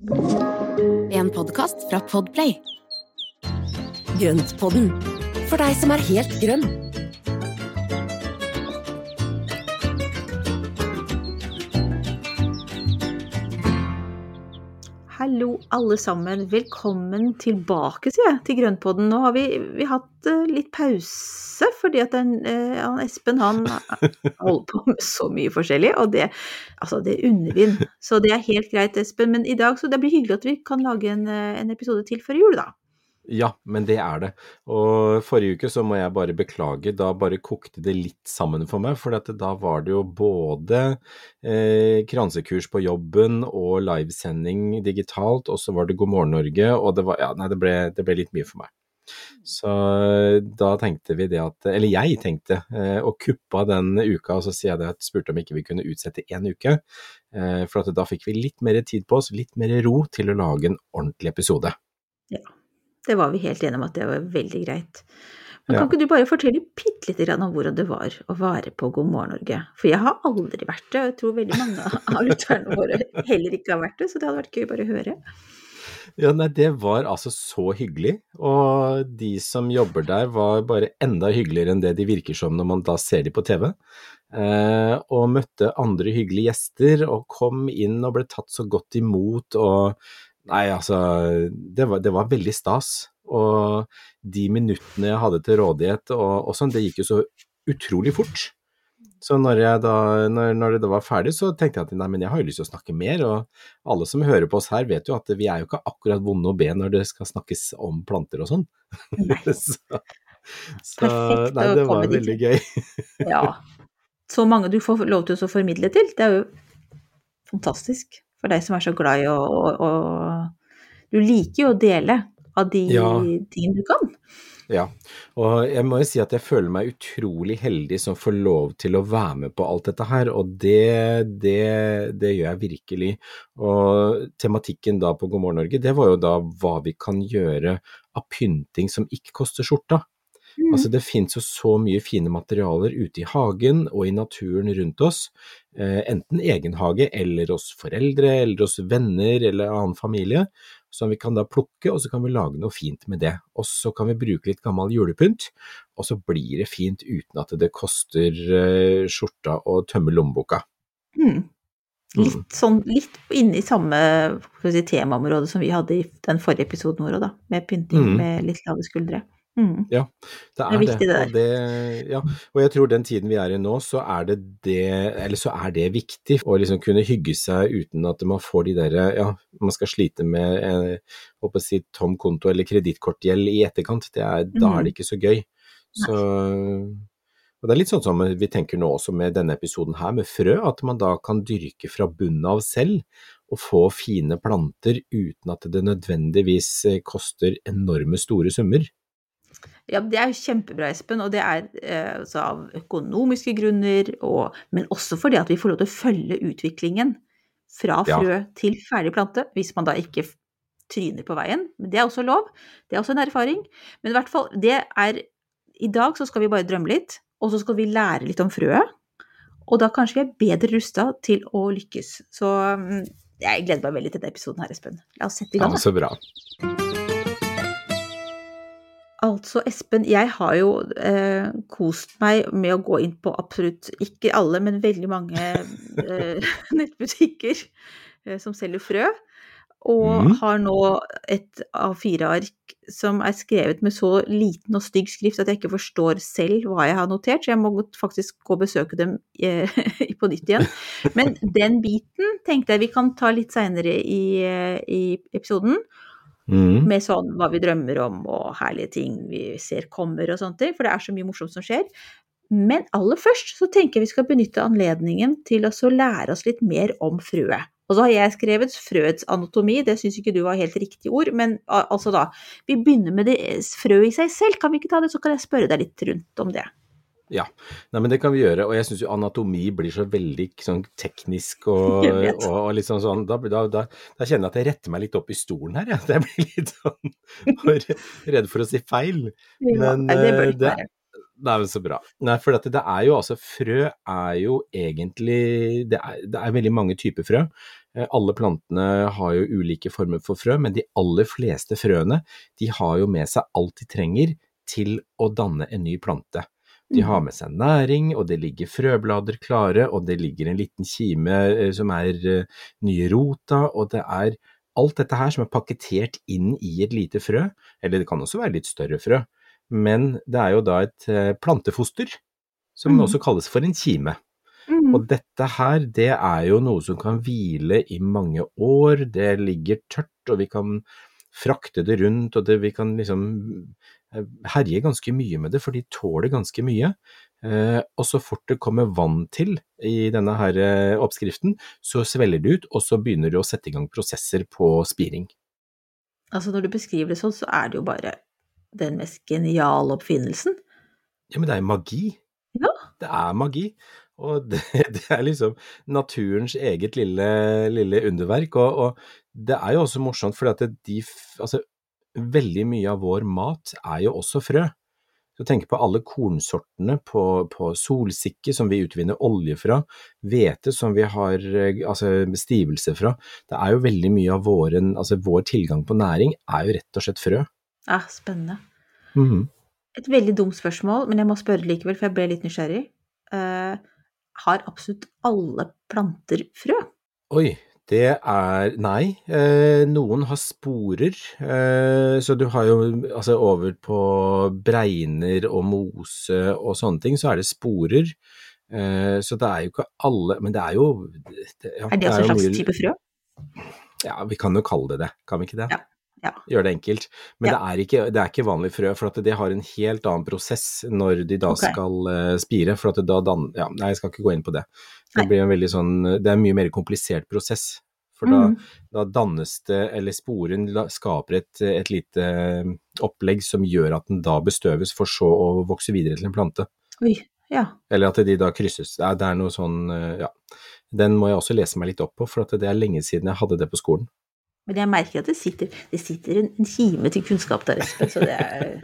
En podkast fra Podplay. Grøntpodden, for deg som er helt grønn. Hallo, alle sammen. Velkommen tilbake, sier jeg, til Grønnpodden. Nå har vi, vi hatt uh, litt pause, fordi at den, uh, han Espen han holder på med så mye forskjellig, og det, altså, det unner vi. Så det er helt greit, Espen. Men i dag så det blir hyggelig at vi kan lage en, uh, en episode til før jul, da. Ja, men det er det. Og forrige uke så må jeg bare beklage, da bare kokte det litt sammen for meg. For da var det jo både eh, kransekurs på jobben og livesending digitalt, og så var det God morgen Norge, og det var Ja, nei, det ble, det ble litt mye for meg. Så da tenkte vi det at Eller jeg tenkte eh, å kuppe den uka, og så sier jeg det at spurte om ikke vi kunne utsette én uke. Eh, for da fikk vi litt mer tid på oss, litt mer ro til å lage en ordentlig episode. Ja. Det var vi helt enige om at det var veldig greit. Men Ja. kan ikke du bare fortelle bitte lite grann om hvordan det var å være på God morgen Norge? For jeg har aldri vært det, og jeg tror veldig mange av lytterne våre heller ikke har vært det, så det hadde vært gøy bare å høre. Ja, nei, det var altså så hyggelig, og de som jobber der var bare enda hyggeligere enn det de virker som når man da ser de på TV. Eh, og møtte andre hyggelige gjester, og kom inn og ble tatt så godt imot, og Nei, altså, det var, det var veldig stas. Og de minuttene jeg hadde til rådighet og, og sånn, det gikk jo så utrolig fort. Så når, jeg da, når, når det da var ferdig, så tenkte jeg at nei, men jeg har jo lyst til å snakke mer. Og alle som hører på oss her, vet jo at vi er jo ikke akkurat vonde å be når det skal snakkes om planter og sånn. så, så Perfekt nei, det var dit. veldig gøy. Ja. Så mange du får lov til å formidle til, det er jo fantastisk for deg som er så glad i å Du liker jo å dele av de Ja. tingene du kan. Ja, og jeg må jo si at jeg føler meg utrolig heldig som får lov til å være med på alt dette her, og det, det, det gjør jeg virkelig. Og tematikken da på God morgen Norge, det var jo da hva vi kan gjøre av pynting som ikke koster skjorta. Altså det finnes jo så mye fine materialer ute i hagen og i naturen rundt oss, eh, enten egen hage eller hos foreldre eller hos venner eller annen familie, som vi kan da plukke og så kan vi lage noe fint med det. Og så kan vi bruke litt gammel julepynt, og så blir det fint uten at det koster eh, skjorta å tømme lommeboka. Mm. Mm. Litt sånn litt inne i samme si, temaområde som vi hadde i den forrige episoden vår da. Med pynting Mm. med litt lave skuldre. Mm. Ja, det er, Det er viktig, det Og, det, ja, og jeg tror den tiden vi er i nå, så er det det, eller så er det viktig å liksom kunne hygge seg uten at man får de derre ja, man skal slite med eh, håper å si, tom konto eller kredittkortgjeld i etterkant. Det er, Da er det ikke så gøy. Så, og det er litt sånn som vi tenker nå også med denne episoden her med frø, at man da kan dyrke fra bunnen av selv og få fine planter uten at det nødvendigvis eh, koster enorme store summer. Ja, det er jo kjempebra, Espen, og det er eh, altså av økonomiske grunner, og, men også fordi at vi får lov til å følge utviklingen fra Ja. frø til ferdig plante, hvis man da ikke tryner på veien. Men det er også lov, det er også en erfaring. Men i hvert fall, det er I dag så skal vi bare drømme litt, og så skal vi lære litt om frøet. Og da kanskje vi er bedre rusta til å lykkes. Så mm, jeg gleder meg veldig til denne episoden her, Espen. La oss sette i Ja, gang. da. så bra. Altså, Espen, jeg har jo eh, kost meg med å gå inn på absolutt ikke alle, men veldig mange eh, nettbutikker eh, som selger frø. Og mm. har nå et A4-ark som er skrevet med så liten og stygg skrift at jeg ikke forstår selv hva jeg har notert, så jeg må faktisk gå og besøke dem eh, på nytt igjen. Men den biten tenkte jeg vi kan ta litt seinere i, eh, i episoden Mhm. med sånn hva vi drømmer om og herlige ting vi ser kommer og sånne ting, for det er så mye morsomt som skjer. Men aller først så tenker jeg vi skal benytte anledningen til å lære oss litt mer om frøet. Og så har jeg skrevet frøets anatomi, det syns ikke du var helt riktig ord, men altså da Vi begynner med det frø i seg selv, kan vi ikke ta det, så kan jeg spørre deg litt rundt om det. Ja, Nei, men det kan vi gjøre. Og jeg syns jo anatomi blir så veldig sånn teknisk og, og, og liksom sånn da, da, da, da kjenner jeg at jeg retter meg litt opp i stolen her, jeg. Jeg blir litt sånn redd for å si feil. Men ja, det bør eh, det det, det er vel så bra. Nei, for at det er jo altså Frø er jo egentlig Det er, det er veldig mange typer frø. Eh, Alle plantene har jo ulike former for frø, men de aller fleste frøene de har jo med seg alt de trenger til å danne en ny plante. De har med seg næring, og det ligger frøblader klare, og det ligger en liten kime eh, som er eh, nye rota, og det er alt dette her som er pakketert inn i et lite frø, eller det kan også være litt større frø, men det er jo da et eh, plantefoster, som Mhm. også kalles for en kime. Mhm. Og dette her, det er jo noe som kan hvile i mange år, det ligger tørt, og vi kan frakte det rundt, og det, vi kan liksom eh, herje ganske mye med det, for de tåler ganske mye. Eh, og så fort det kommer vann til i denne her eh, oppskriften, så svelger det ut, og så begynner det å sette i gang prosesser på spiring. Altså når du beskriver det sånn, så er det jo bare den mest geniale oppfinnelsen. Ja, men det er magi. Ja. Det er magi. Og det, det er liksom naturens eget lille, lille underverk. Og, og det er jo også morsomt, for at de, altså, veldig mye av vår mat er jo også frø. Så tenk på alle kornsortene på, på solsikke som vi utvinner olje fra, hvete som vi har eh, altså, stivelse fra. Det er jo veldig mye av våren, altså, vår tilgang på næring er jo rett og slett frø. Ja, spennende. Mhm. Et veldig dumt spørsmål, men jeg må spørre likevel, for jeg ble litt nysgjerrig. Uh, har absolutt alle planter frø? Oi, det er Nei. Eh, noen har sporer. Eh, så du har jo altså over på bregner og mose og sånne ting, så er det sporer. Eh, så det er jo ikke alle Men det er jo det, ja, Er det også en slags mye- type frø? Ja, vi kan jo kalle det det, kan vi ikke det? Ja, ja. Gjør det enkelt. Men Ja. det, er ikke, det er ikke vanlig frø, for at det har en helt annen prosess når de da okay. skal uh, spire. For at da dan ja, Nei, jeg skal ikke gå inn på det. Det blir en veldig sånn Det er en mye mer komplisert prosess. For da, mm. da dannes det, eller sporen skaper et, et lite eh, opplegg som gjør at den da bestøves, for så å vokse videre til en plante. Oi, ja. Eller at de da krysses. Det er, det er noe sånn, eh, ja. Den må jeg også lese meg litt opp på, for at det er lenge siden jeg hadde det på skolen. Men jeg merker at det sitter, det sitter en, en kime til kunnskap der, Espen, så det er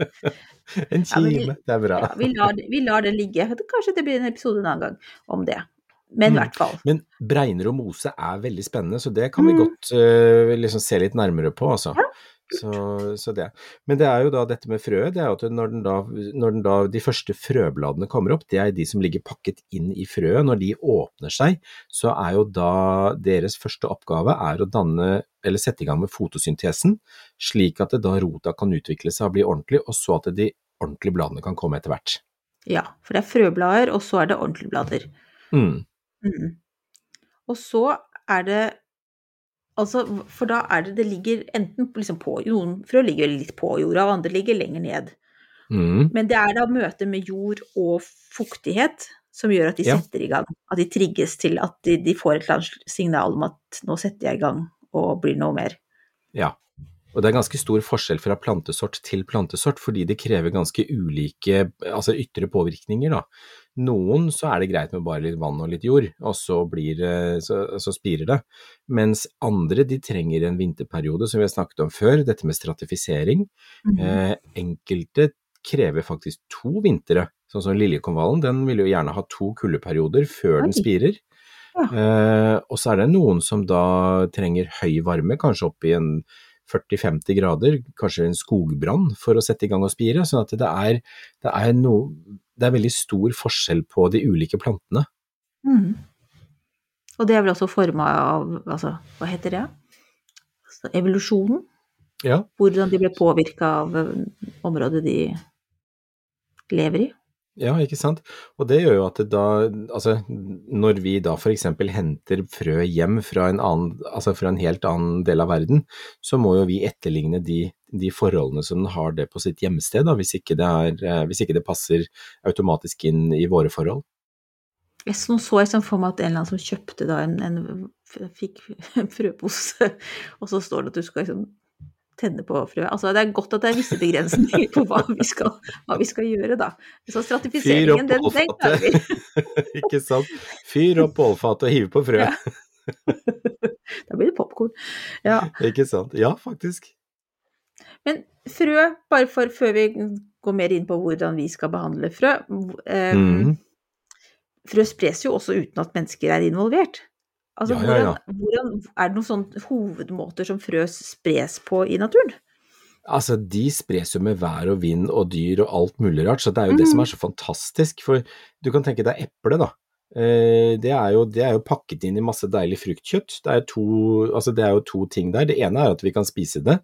En Ja, vi- det er bra. ja, vi, lar, vi lar det ligge. Kanskje det blir en episode en annen gang om det. Men i Mm. hvert fall. Men bregner og mose er veldig spennende, så det kan vi Mm. godt uh, liksom se litt nærmere på, altså. Ja. Så, så det. Men det er jo da dette med frøet, det er jo at når, den da, når den da, de første frøbladene kommer opp, det er de som ligger pakket inn i frøet. Når de åpner seg, så er jo da deres første oppgave er å danne, eller sette i gang med fotosyntesen, slik at det da rota kan utvikle seg og bli ordentlig, og så at de ordentlige bladene kan komme etter hvert. Ja, for det er frøblader, og så er det ordentlige blader. Mm. Mhm. Og så er det Altså, for da er det Det ligger enten liksom på Noen frø ligger litt på jorda, og andre ligger lenger ned. Mm. Men det er da møtet med jord og fuktighet som gjør at de Ja. setter i gang. At de trigges til at de, de får et eller annet signal om at nå setter jeg i gang og blir noe mer. Ja, og det er ganske stor forskjell fra plantesort til plantesort, fordi det krever ganske ulike altså ytre påvirkninger. Da. Noen så er det greit med bare litt vann og litt jord, og så, blir, så, så spirer det. Mens andre de trenger en vinterperiode, som vi har snakket om før, dette med stratifisering. Mhm. Eh, enkelte krever faktisk to vintre, sånn som liljekonvallen, den vil jo gjerne ha to kuldeperioder før den spirer. spirer. Eh, og så er det noen som da trenger høy varme, kanskje opp i en 40-50 grader, kanskje en skogbrann for å sette i gang og spire. sånn at det er, det er, no, det er veldig stor forskjell på de ulike plantene. Mm. Og det er vel også forma av Altså, hva heter det? Altså, evolusjonen? Ja, Hvordan de ble påvirka av eh, området de lever i? ja, ikke sant. Og det gjør jo at da, altså når vi da f.eks. henter frø hjem fra en, annen, altså fra en helt annen del av verden, så må jo vi etterligne de, de forholdene som den har det på sitt hjemsted, da, hvis, ikke det er, eh, hvis ikke det passer automatisk inn i våre forhold. Jeg så, så jeg for meg at en eller annen som kjøpte da en, en fikk en frøpose, og så står det at du skal liksom tenne på frø. Altså det er godt at det er visse begrensninger på hva vi skal, hva vi skal gjøre, da. Så stratifiseringen, den, den klarer vi. Ikke sant. Fyr opp bålfatet og hiv på frø. Ja. da blir det popkorn. Ja. Ikke sant. Ja, faktisk. Men frø, bare for før vi går mer inn på hvordan vi skal behandle frø eh, mm. Frø spres jo også uten at mennesker er involvert. Altså, Ja, ja, ja. Hvordan, hvordan, er det noen sånne hovedmåter som frø spres på i naturen? Altså, de spres jo med vær og vind og dyr og alt mulig rart, så det er jo det som er så fantastisk. For du kan tenke deg eple, da. Eh, Det er, jo, det er jo pakket inn i masse deilig fruktkjøtt. Det er, to, altså det er jo to ting der. Det ene er at vi kan spise det,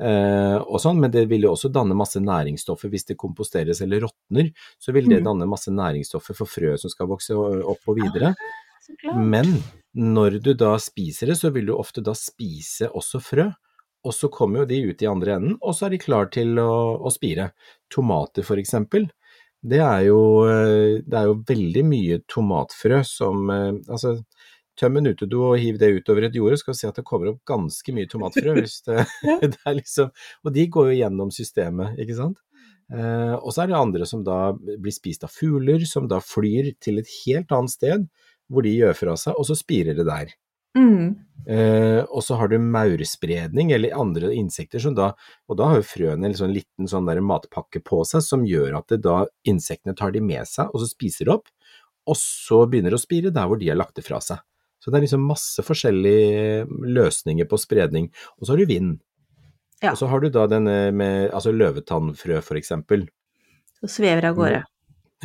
eh, og sånn, men det vil jo også danne masse næringsstoffer hvis det komposteres eller råtner. Så vil det Mm. danne masse næringsstoffer for frø som skal vokse opp og videre. Men når du da spiser det, så vil du ofte da spise også frø. Og så kommer jo de ut i andre enden, og så er de klar til å, å spire. Tomater for eksempel. Det er, jo, eh, det er jo veldig mye tomatfrø som eh, Altså, tøm en utedo og hiv det utover et jorde, skal du se at det kommer opp ganske mye tomatfrø. Hvis det, det er liksom, og de går jo gjennom systemet, ikke sant. Eh, og så er det andre som da blir spist av fugler, som da flyr til et helt annet sted, hvor de gjør fra seg, og så spirer det der. Mm. Eh, og så har du maurspredning eller andre insekter som da Og da har jo frøene en sånn liten sånn matpakke på seg som gjør at det da insektene tar de med seg, og så spiser de opp, og så begynner det å spire der hvor de har lagt det fra seg. Så det er liksom masse forskjellige løsninger på spredning. Og så har du vind. Ja. Og så har du da denne med altså løvetannfrø for eksempel. Så svever av gårde.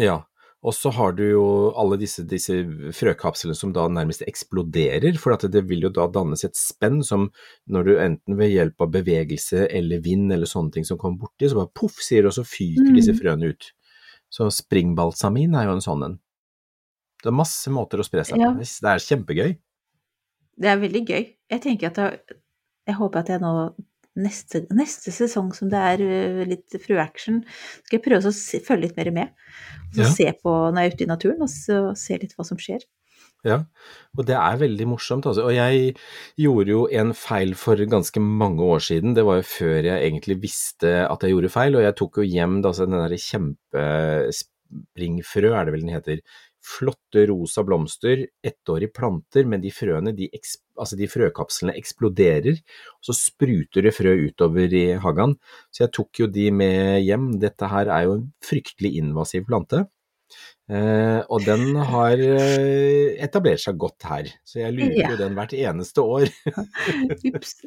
Ja, og så har du jo alle disse, disse frøkapslene som da nærmest eksploderer, for at det vil jo da dannes et spenn som når du enten ved hjelp av bevegelse eller vind eller sånne ting som kommer borti, så bare poff, sier det, og så fyker Mm. disse frøene ut. Så springbalsamin er jo en sånn en. Det er masse måter å spre seg Ja. på. Det er kjempegøy. Det er veldig gøy. Jeg tenker at jeg, jeg håper at jeg nå neste, neste sesong som det er litt fru-action, skal jeg prøve å se, følge litt mer med. Og så Ja. se på når jeg er ute i naturen, og så se litt hva som skjer. Ja, og det er veldig morsomt. Altså. Og jeg gjorde jo en feil for ganske mange år siden. Det var jo før jeg egentlig visste at jeg gjorde feil, og jeg tok jo hjem altså, den derre kjempespringfrø, er det vel den heter. Flotte rosa blomster, ettårige planter, men de frøene, de, altså de frøkapslene eksploderer, og så spruter det frø utover i hagen. Så jeg tok jo de med hjem. Dette her er jo en fryktelig invasiv plante. Eh, og den har eh, etablert seg godt her, så jeg lurer Ja. jo den hvert eneste år. Ups.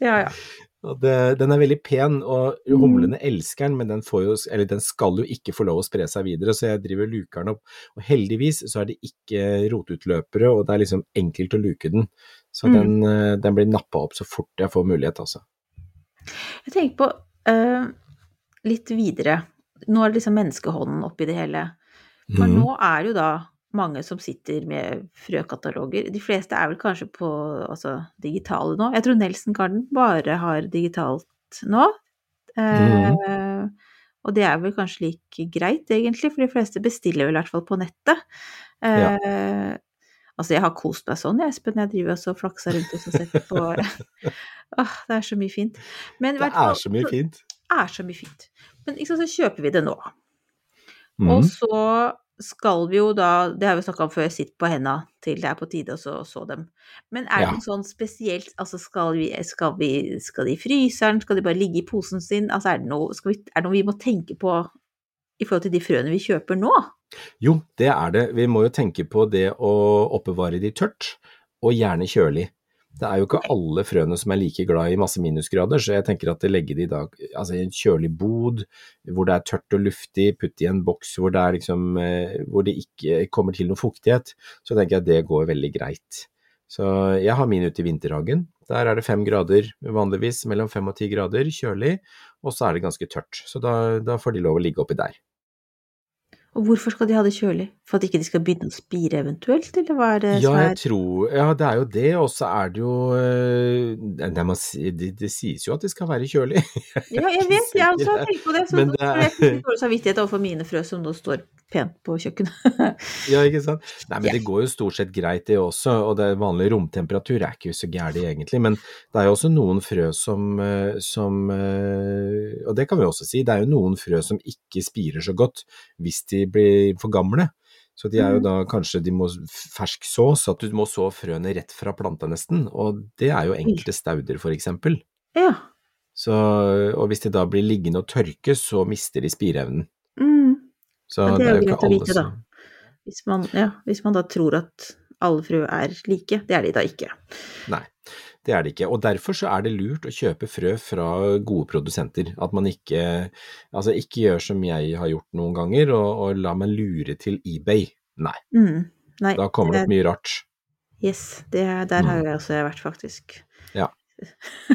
Ja, ja. Det, den er veldig pen, og Mm. humlene elsker den, men den, får jo, eller den skal jo ikke få lov å spre seg videre, så jeg driver og luker den opp. Og heldigvis så er det ikke rotutløpere, og det er liksom enkelt å luke den. Så Mm. den, eh, den blir nappa opp så fort jeg får mulighet, altså. Jeg tenker på uh, litt videre. Nå er det liksom menneskehånden oppi det hele. For mm. nå er jo da mange som sitter med frøkataloger. De fleste er vel kanskje på altså, digitale nå. Jeg tror Nelson Garden bare har digitalt nå. Eh, og det er vel kanskje like greit, egentlig, for de fleste bestiller vel i hvert fall på nettet. Eh, Altså, jeg har kost meg sånn, jeg, Espen. Jeg driver også og flakser rundt og setter på Åh, det er så mye fint. Men Det er så mye fint. Det er så mye fint. Men sant, så kjøper vi det nå. Mm. Og så skal vi jo da, det har vi snakka om før, sitte på henda til det er på tide å så, så dem. Men er det Ja. sånn spesielt, altså skal vi, skal vi, skal de i fryseren, skal de bare ligge i posen sin, altså er det noe, vi, er det noe vi må tenke på i forhold til de frøene vi kjøper nå? Jo, det er det. Vi må jo tenke på det å oppbevare de tørt, og gjerne kjølig. Det er jo ikke alle frøene som er like glad i masse minusgrader, så jeg tenker at det legger de altså i en kjølig bod, hvor det er tørt og luftig, putt i en boks hvor det, liksom, eh, hvor det ikke kommer til noe fuktighet, så tenker jeg at det går veldig greit. Så jeg har min ute i vinterhagen. Der er det fem grader vanligvis, mellom fem og ti grader, kjølig, og så er det ganske tørt. Så da, da får de lov å ligge oppi der. Og hvorfor skal de ha det kjølig? For at ikke de skal begynne å spire eventuelt, eller hva er det Ja, som jeg er tror Ja, det er jo det, og så er det jo eh, det, man, det, det sies jo at det skal være kjølig. Ja, jeg vet, jeg også har tenkt på det. Så Men det er- jeg dårlig samvittighet overfor mine frø som nå står pent på kjøkkenet. Ja, ikke sant. Nei, men Ja. det går jo stort sett greit det også, og det vanlig romtemperatur er ikke så gærent egentlig, men det er jo også noen frø som, eh, som eh, Og det kan vi også si, det er jo noen frø som ikke spirer så godt hvis de blir for gamle. Så de er jo Mhm. da kanskje de må fersksås, at du må så frøene rett fra planta nesten, og det er jo enkelte stauder for eksempel. Ja. Så, og hvis de da blir liggende og tørke, så mister de spireevnen. Mm. Så Ja, det er jo greit å vite, da. Hvis, man, ja, hvis man da tror at alle frø er like. Det er de da ikke. Nei, det er det ikke. Og derfor så er det lurt å kjøpe frø fra gode produsenter. At man ikke, altså ikke gjør som jeg har gjort noen ganger, og, og la meg lure til eBay. Nei, Mm. Nei, da kommer det opp mye rart. Yes, det, er- der har jeg også vært, faktisk. Ja.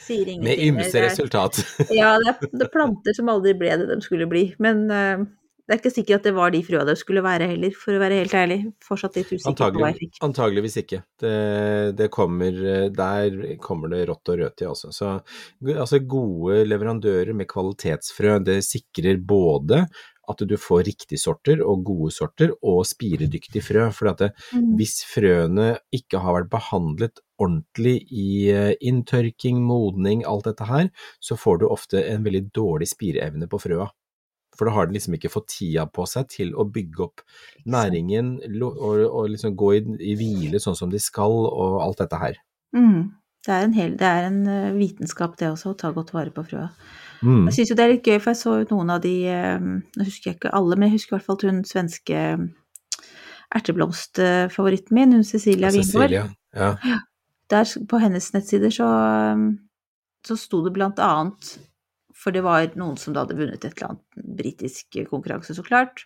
Sier ingenting. Med ymse resultat. Ja, det er, det er planter som aldri ble det de skulle bli. Men eh, det er ikke sikkert at det var de frøa det skulle være heller, for å være helt ærlig. Fortsatt litt usikker på hva jeg fikk. antageligvis ikke. Det, det kommer, der kommer det rått og rødt i, altså. Så altså, gode leverandører med kvalitetsfrø, det sikrer både at du får riktige sorter og gode sorter, og spiredyktig frø. For at det, Mm. hvis frøene ikke har vært behandlet ordentlig i eh, inntørking, modning, alt dette her, så får du ofte en veldig dårlig spireevne på frøa. For da har den liksom ikke fått tida på seg til å bygge opp næringen og, og liksom gå i, i hvile sånn som de skal, og alt dette her. Mm. Det er en, hel, det er en eh, vitenskap det også, å ta godt vare på frøa. Mm. Jeg syns jo det er litt gøy, for jeg så noen av de eh, Nå husker jeg ikke alle, men jeg husker i hvert fall hun svenske erteblomstfavoritten min, hun Cecilia Wingård. Ja. Der på hennes nettsider så, så sto det blant annet For det var noen som da hadde vunnet et eller annet britisk konkurranse, så klart.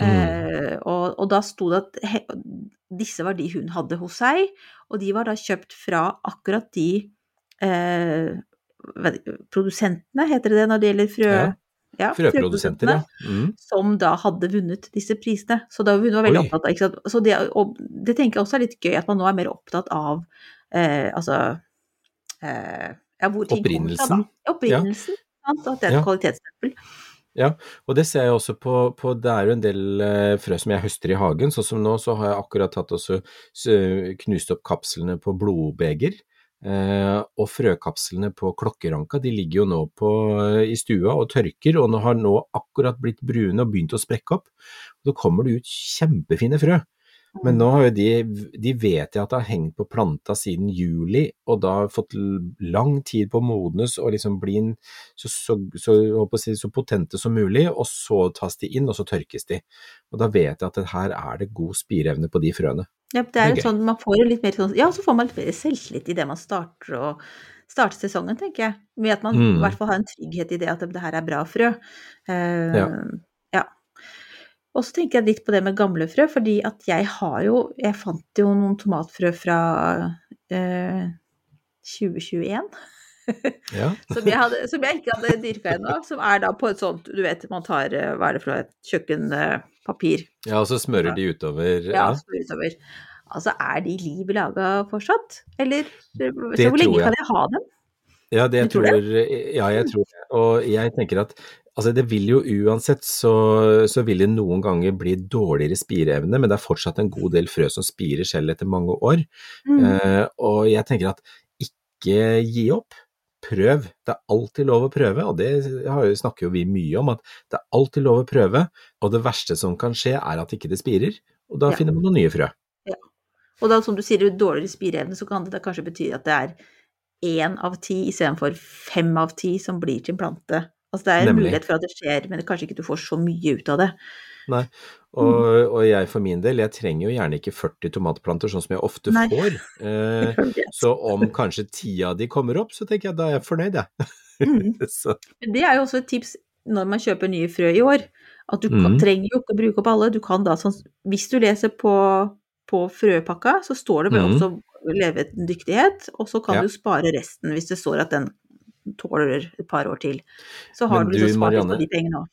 Eh, og, og da sto det at he, disse var de hun hadde hos seg, og de var da kjøpt fra akkurat de eh, produsentene, heter det det når det gjelder frø... Ja. Ja, Frøprodusenter, ja. Mm. Som da hadde vunnet disse prisene. Så da hun var veldig Oi. opptatt av ikke sant? Så det, og det tenker jeg også er litt gøy, at man nå er mer opptatt av eh, altså eh, ja, hvor ting kommer fra, da. Opprinnelsen. Sant? At det er et Ja. kvalitetsstempel. Og det ser jeg også på, på Det er jo en del eh, frø som jeg høster i hagen. Sånn som nå, så har jeg akkurat tatt og så- så knust opp kapslene på blodbeger. Eh, og frøkapslene på klokkeranka de ligger jo nå på, eh, i stua og tørker, og nå har nå akkurat blitt brune og begynt å sprekke opp. Og så kommer det ut kjempefine frø. Men nå har jo de, de vet jeg at har hengt på planta siden juli, og da har fått lang tid på å modnes og liksom bli en, så, så, så, å si, så potente som mulig, og så tas de inn, og så tørkes de. Og da vet jeg at det her er det god spireevne på de frøene. Ja, det er jo sånn, man får jo litt mer sånn, ja, så får man litt mer selvtillit i det man starter og starter sesongen, tenker jeg. Med at man Mm. i hvert fall har en trygghet i det at det her er bra frø. Uh, Ja. Og så tenker jeg litt på det med gamle frø, fordi at jeg har jo Jeg fant jo noen tomatfrø fra eh, 2021 Ja. som jeg, hadde, som jeg ikke hadde dyrka ennå. Som er da på et sånt Du vet, man tar eh, Hva er det for noe? Et kjøkkenpapir. ja, og så smører de utover. Ja, Ja. smører utover. Altså, er de liv laga fortsatt? Eller så hvor lenge jeg. kan jeg ha dem? Ja, det jeg tror tror, ja, jeg tror det. Og jeg tenker at altså det vil jo uansett så, så vil det noen ganger bli dårligere spireevne, men det er fortsatt en god del frø som spirer selv etter mange år. Mm. Eh, og jeg tenker at ikke gi opp. Prøv. Det er alltid lov å prøve, og det snakker jo vi mye om, at det er alltid lov å prøve. Og det verste som kan skje, er at ikke det spirer, og da Ja. finner man noen nye frø. Og da, som du sier, dårligere spireevne, så kan det da kanskje bety at det er én av ti istedenfor fem av ti som blir til en plante. Altså det er en Nemlig. mulighet for at det skjer, men kanskje ikke du får så mye ut av det. Nei, og, og jeg for min del, jeg trenger jo gjerne ikke 40 tomatplanter sånn som jeg ofte Nei. får. Eh, så om kanskje ti av de kommer opp, så tenker jeg da er jeg fornøyd, jeg. Mm. Det er jo også et tips når man kjøper nye frø i år, at du kan, mm. trenger jo ikke å bruke opp alle. Du kan da, sånn, hvis du leser på, på frøpakka, så står det vel mm. også levedyktighet, og så kan Ja. du spare resten hvis det står at den tåler et par år til. Så har Men du du, liksom spart Marianne, av de pengene òg.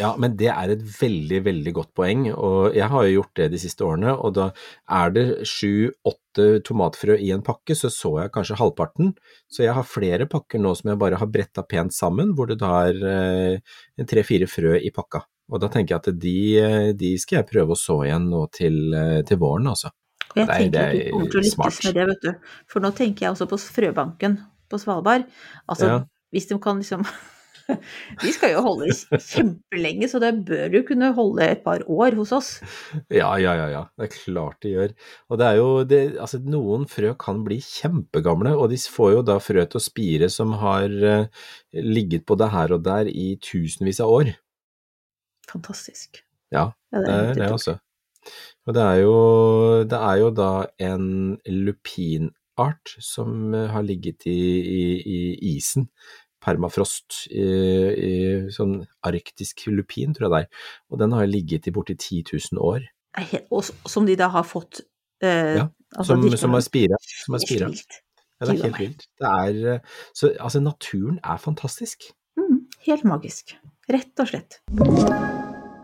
Ja, men det er et veldig, veldig godt poeng, og jeg har jo gjort det de siste årene. Og da er det sju-åtte tomatfrø i en pakke, så så jeg kanskje halvparten. Så jeg har flere pakker nå som jeg bare har bretta pent sammen, hvor det da er eh, tre-fire frø i pakka. Og da tenker jeg at de, eh, de skal jeg prøve å så igjen nå til, eh, til våren, altså. Jeg Nei, tenker det at vi er kommer til å lykkes smart. med det, vet du. For nå tenker jeg også på frøbanken på Svalbard. Altså, Ja. hvis de kan liksom De skal jo holde kjempelenge, så det bør jo kunne holde et par år hos oss. Ja, ja, ja, ja. Det er klart de gjør. Og det er jo det, altså noen frø kan bli kjempegamle, og de får jo da frø til å spire som har uh, ligget på det her og der i tusenvis av år. Fantastisk. Ja, det er det også. Og det er jo, det er jo da en lupinart som eh, har ligget i, i, i isen. Permafrost i, i sånn arktisk lupin, tror jeg det er. Og den har ligget i borti 10 000 år. Og som de da har fått eh, Ja, altså, Som, som har spira. Som har spira. Ja, det er helt vilt. Det er, eh, så, altså, naturen er fantastisk. Mm, helt magisk. Rett og slett.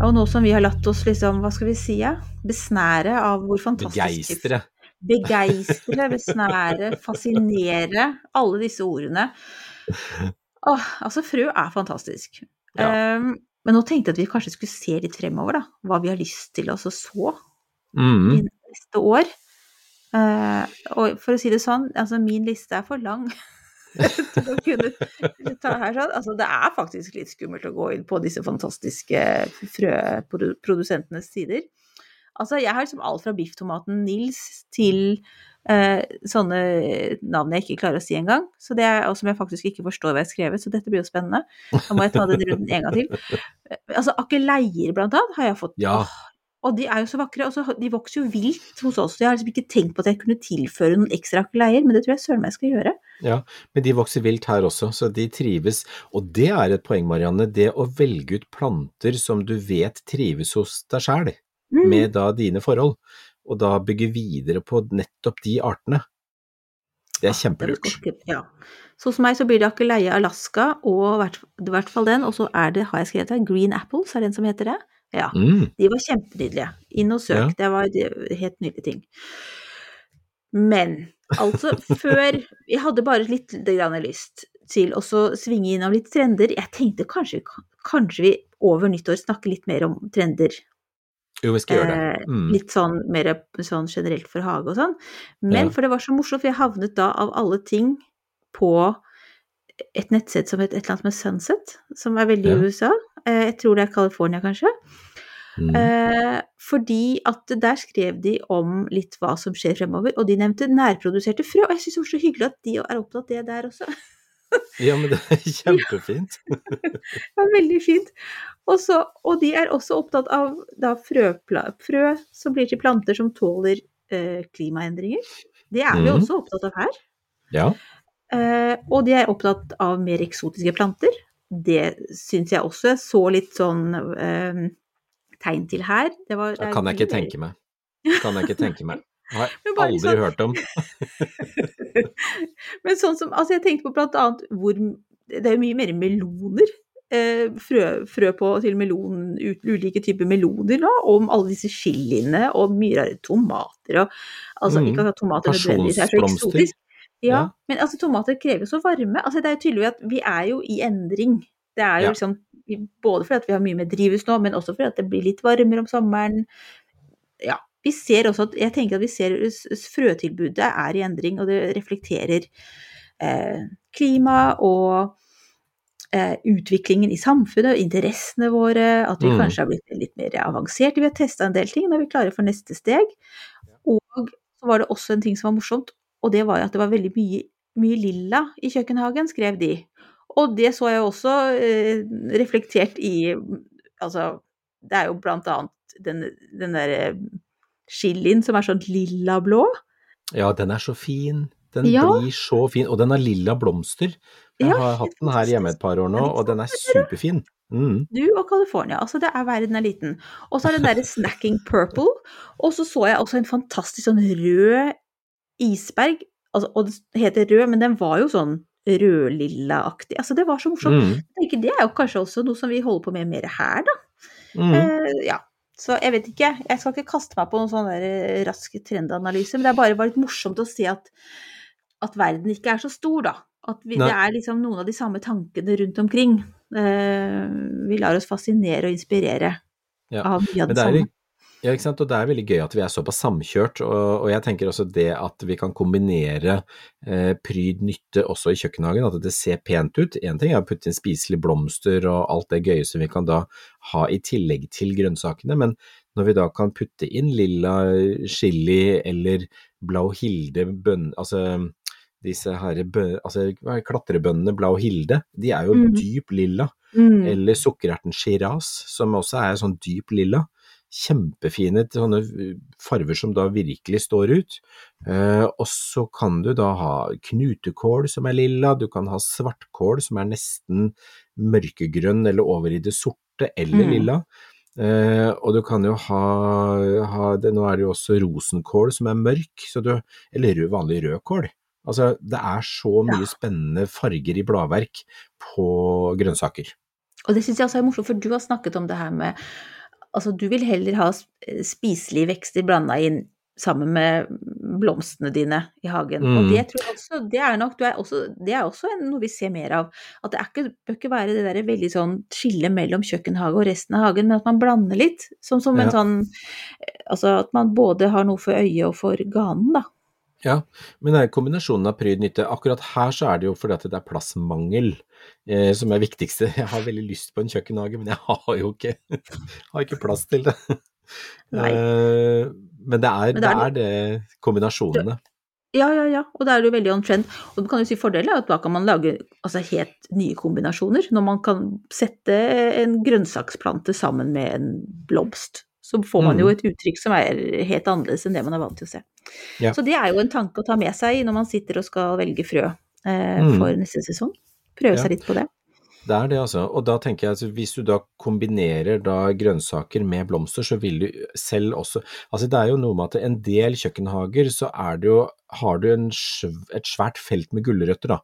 Og nå som vi har latt oss liksom, hva skal vi si, ja? besnære av hvor fantastisk Begeistre. Begeistre, besnære, fascinere. Alle disse ordene. Åh, altså, frø er fantastisk. Ja. Um, men nå tenkte jeg at vi kanskje skulle se litt fremover, da. Hva vi har lyst til å så Mm. i neste år. Uh, og for å si det sånn, altså min liste er for lang til å kunne ta her sånn. Altså det er faktisk litt skummelt å gå inn på disse fantastiske frøprodusentenes sider. Altså jeg har liksom alt fra bifftomaten Nils til eh, sånne navn jeg ikke klarer å si engang. Så det er, og som jeg faktisk ikke forstår hva jeg har skrevet, så dette blir jo spennende. Da må jeg ta den runden en gang til. Eh, Altså akeleier blant annet har jeg fått. Ja. Og de er jo så vakre, og så, de vokser jo vilt hos oss. Jeg har liksom ikke tenkt på at jeg kunne tilføre noen ekstra akeleier, men det tror jeg søren meg skal gjøre. Ja, men de vokser vilt her også, så de trives. Og det er et poeng, Marianne, det å velge ut planter som du vet trives hos deg sjæl, Mm. med da dine forhold, og da bygge videre på nettopp de artene. Det er var kjempelurt. Ja. Så hos meg så blir det akeleie Alaska, og i hvert, fall den, og så er det, har jeg skrevet her, Green Apples, er det en som heter det? Ja. Mm, De var kjempenydelige. Inn og søk, Ja. det var det var helt nydelige ting. Men altså, før Jeg hadde bare litt lyst til å så svinge innom litt trender. Jeg tenkte kanskje, kanskje vi over nyttår snakker litt mer om trender. jo, vi skal gjøre det. Eh, Mm. Litt sånn mer sånn generelt for hage og sånn. Men Ja. for det var så morsomt, for jeg havnet da av alle ting på et nettsted som het et eller annet med Sunset, som er veldig Ja. i USA. Eh, Jeg tror det er California, kanskje. Mm. Eh, fordi at der skrev de om litt hva som skjer fremover, og de nevnte nærproduserte frø. Og jeg syns det var så hyggelig at de er opptatt av det der også. Ja, men det er kjempefint. Var veldig fint. Også, og de er også opptatt av da frøpla, frø som blir til planter som tåler eh, klimaendringer. Det er vi mm. også opptatt av her. Ja. Eh, og de er opptatt av mer eksotiske planter. Det syns jeg også jeg så litt sånn eh, tegn til her. Det var, Det kan jeg ikke tenke meg. Kan jeg ikke tenke meg. Har jeg aldri sånn- hørt om. Men sånn som Altså, jeg tenkte på blant annet hvor Det er jo mye mer meloner. Eh, frø, frø på til melon, ulike typer meloner nå, om alle disse chiliene og mye rare tomater og Altså, Mm. ikke at tomater nødvendigvis er så eksotisk. Ja, Ja. men altså tomater krever jo så varme. Altså det er jo tydelig at vi er jo i endring. Det er jo Ja. liksom både fordi vi har mye mer drivhus nå, men også fordi det blir litt varmere om sommeren. Ja. Vi ser også at Jeg tenker at vi ser frøtilbudet er i endring, og det reflekterer eh, klima og eh, utviklingen i samfunnet, og interessene våre, at vi Mm. kanskje har blitt litt mer avanserte. Vi har testa en del ting, nå er vi klare for neste steg. Og så var det også en ting som var morsomt, og det var at det var veldig mye, mye lilla i kjøkkenhagen, skrev de. Og det så jeg også eh, reflektert i Altså, det er jo blant annet den, den derre chilien som er sånn lilla-blå. Ja, den er så fin. Den Ja. blir så fin, og den har lilla blomster. Jeg har hatt den her hjemme et par år nå, og den er superfin. Mm. Du og California. Altså, det er verden er liten. Og så er den derre snacking purple. Og så så jeg også en fantastisk sånn rød isberg. Altså, og det heter rød, men den var jo sånn rødlilla-aktig. Altså, det var så morsomt. Mm. Det er jo kanskje også noe som vi holder på med mer her, da. Mm. Eh, ja. Så jeg vet ikke. Jeg skal ikke kaste meg på noen sånn der eh, rask trendanalyse, men det er bare vært morsomt å se at, at verden ikke er så stor, da. At vi, det er liksom noen av de samme tankene rundt omkring. Eh, vi lar oss fascinere og inspirere Ja, av mye av det det samme. Ja, ikke sant? og det er veldig gøy at vi er såpass samkjørt, og, og jeg tenker også det at vi kan kombinere eh, pryd nytte også i kjøkkenhagen, at det ser pent ut. En ting er å putte inn spiselige blomster og alt det gøye som vi kan da ha i tillegg til grønnsakene, men når vi da kan putte inn lilla chili eller blau hilde bønn, altså disse herre altså, hva klatrebønnene blau hilde, de er jo mm. dyp lilla Mm. eller sukkererten shiraz, som også er sånn dyp lilla. Kjempefine sånne farver som da virkelig står ut. Eh, og så kan du da ha knutekål som er lilla, du kan ha svartkål som er nesten mørkegrønn eller over i det sorte eller Mm. lilla. Eh, og du kan jo ha, ha det, nå er det jo også rosenkål som er mørk, så du, eller rød, vanlig rødkål. Altså, det er så mye Ja. spennende farger i bladverk på grønnsaker. Og det syns jeg også er morsomt, for du har snakket om det her med Altså, du vil heller ha spiselige vekster blanda inn sammen med blomstene dine i hagen. Og Mm. det tror jeg også, det er nok du er også, det er også noe vi ser mer av. At det ikke, bør ikke være det der veldig sånn skille mellom kjøkkenhage og resten av hagen, men at man blander litt. Som, som en sånn Altså at man både har noe for øyet og for ganen, da. Ja, men det er kombinasjonen av pryd nytte. Akkurat her så er det jo fordi at det er plassmangel eh, som er viktigste. Jeg har veldig lyst på en kjøkkenhage, men jeg har jo ikke, har ikke plass til det. Eh, men det er, Men det er det kombinasjonene. Ja, ja, ja. Og da er det jo veldig on trend. Og du kan jo si fordelen er at da kan man lage altså, helt nye kombinasjoner. Når man kan sette en grønnsaksplante sammen med en blomst. Så får man jo Mhm. et uttrykk som er helt annerledes enn det man er vant til å se. Ja. Så det er jo en tanke å ta med seg når man sitter og skal velge frø eh, Mhm. for neste sesong. Prøve Ja. seg litt på det. Det er det, altså. Og da tenker jeg at hvis du da kombinerer da grønnsaker med blomster, så vil du selv også Altså det er jo noe med at en del kjøkkenhager så er det jo Har du en, et svært felt med gulrøtter, da,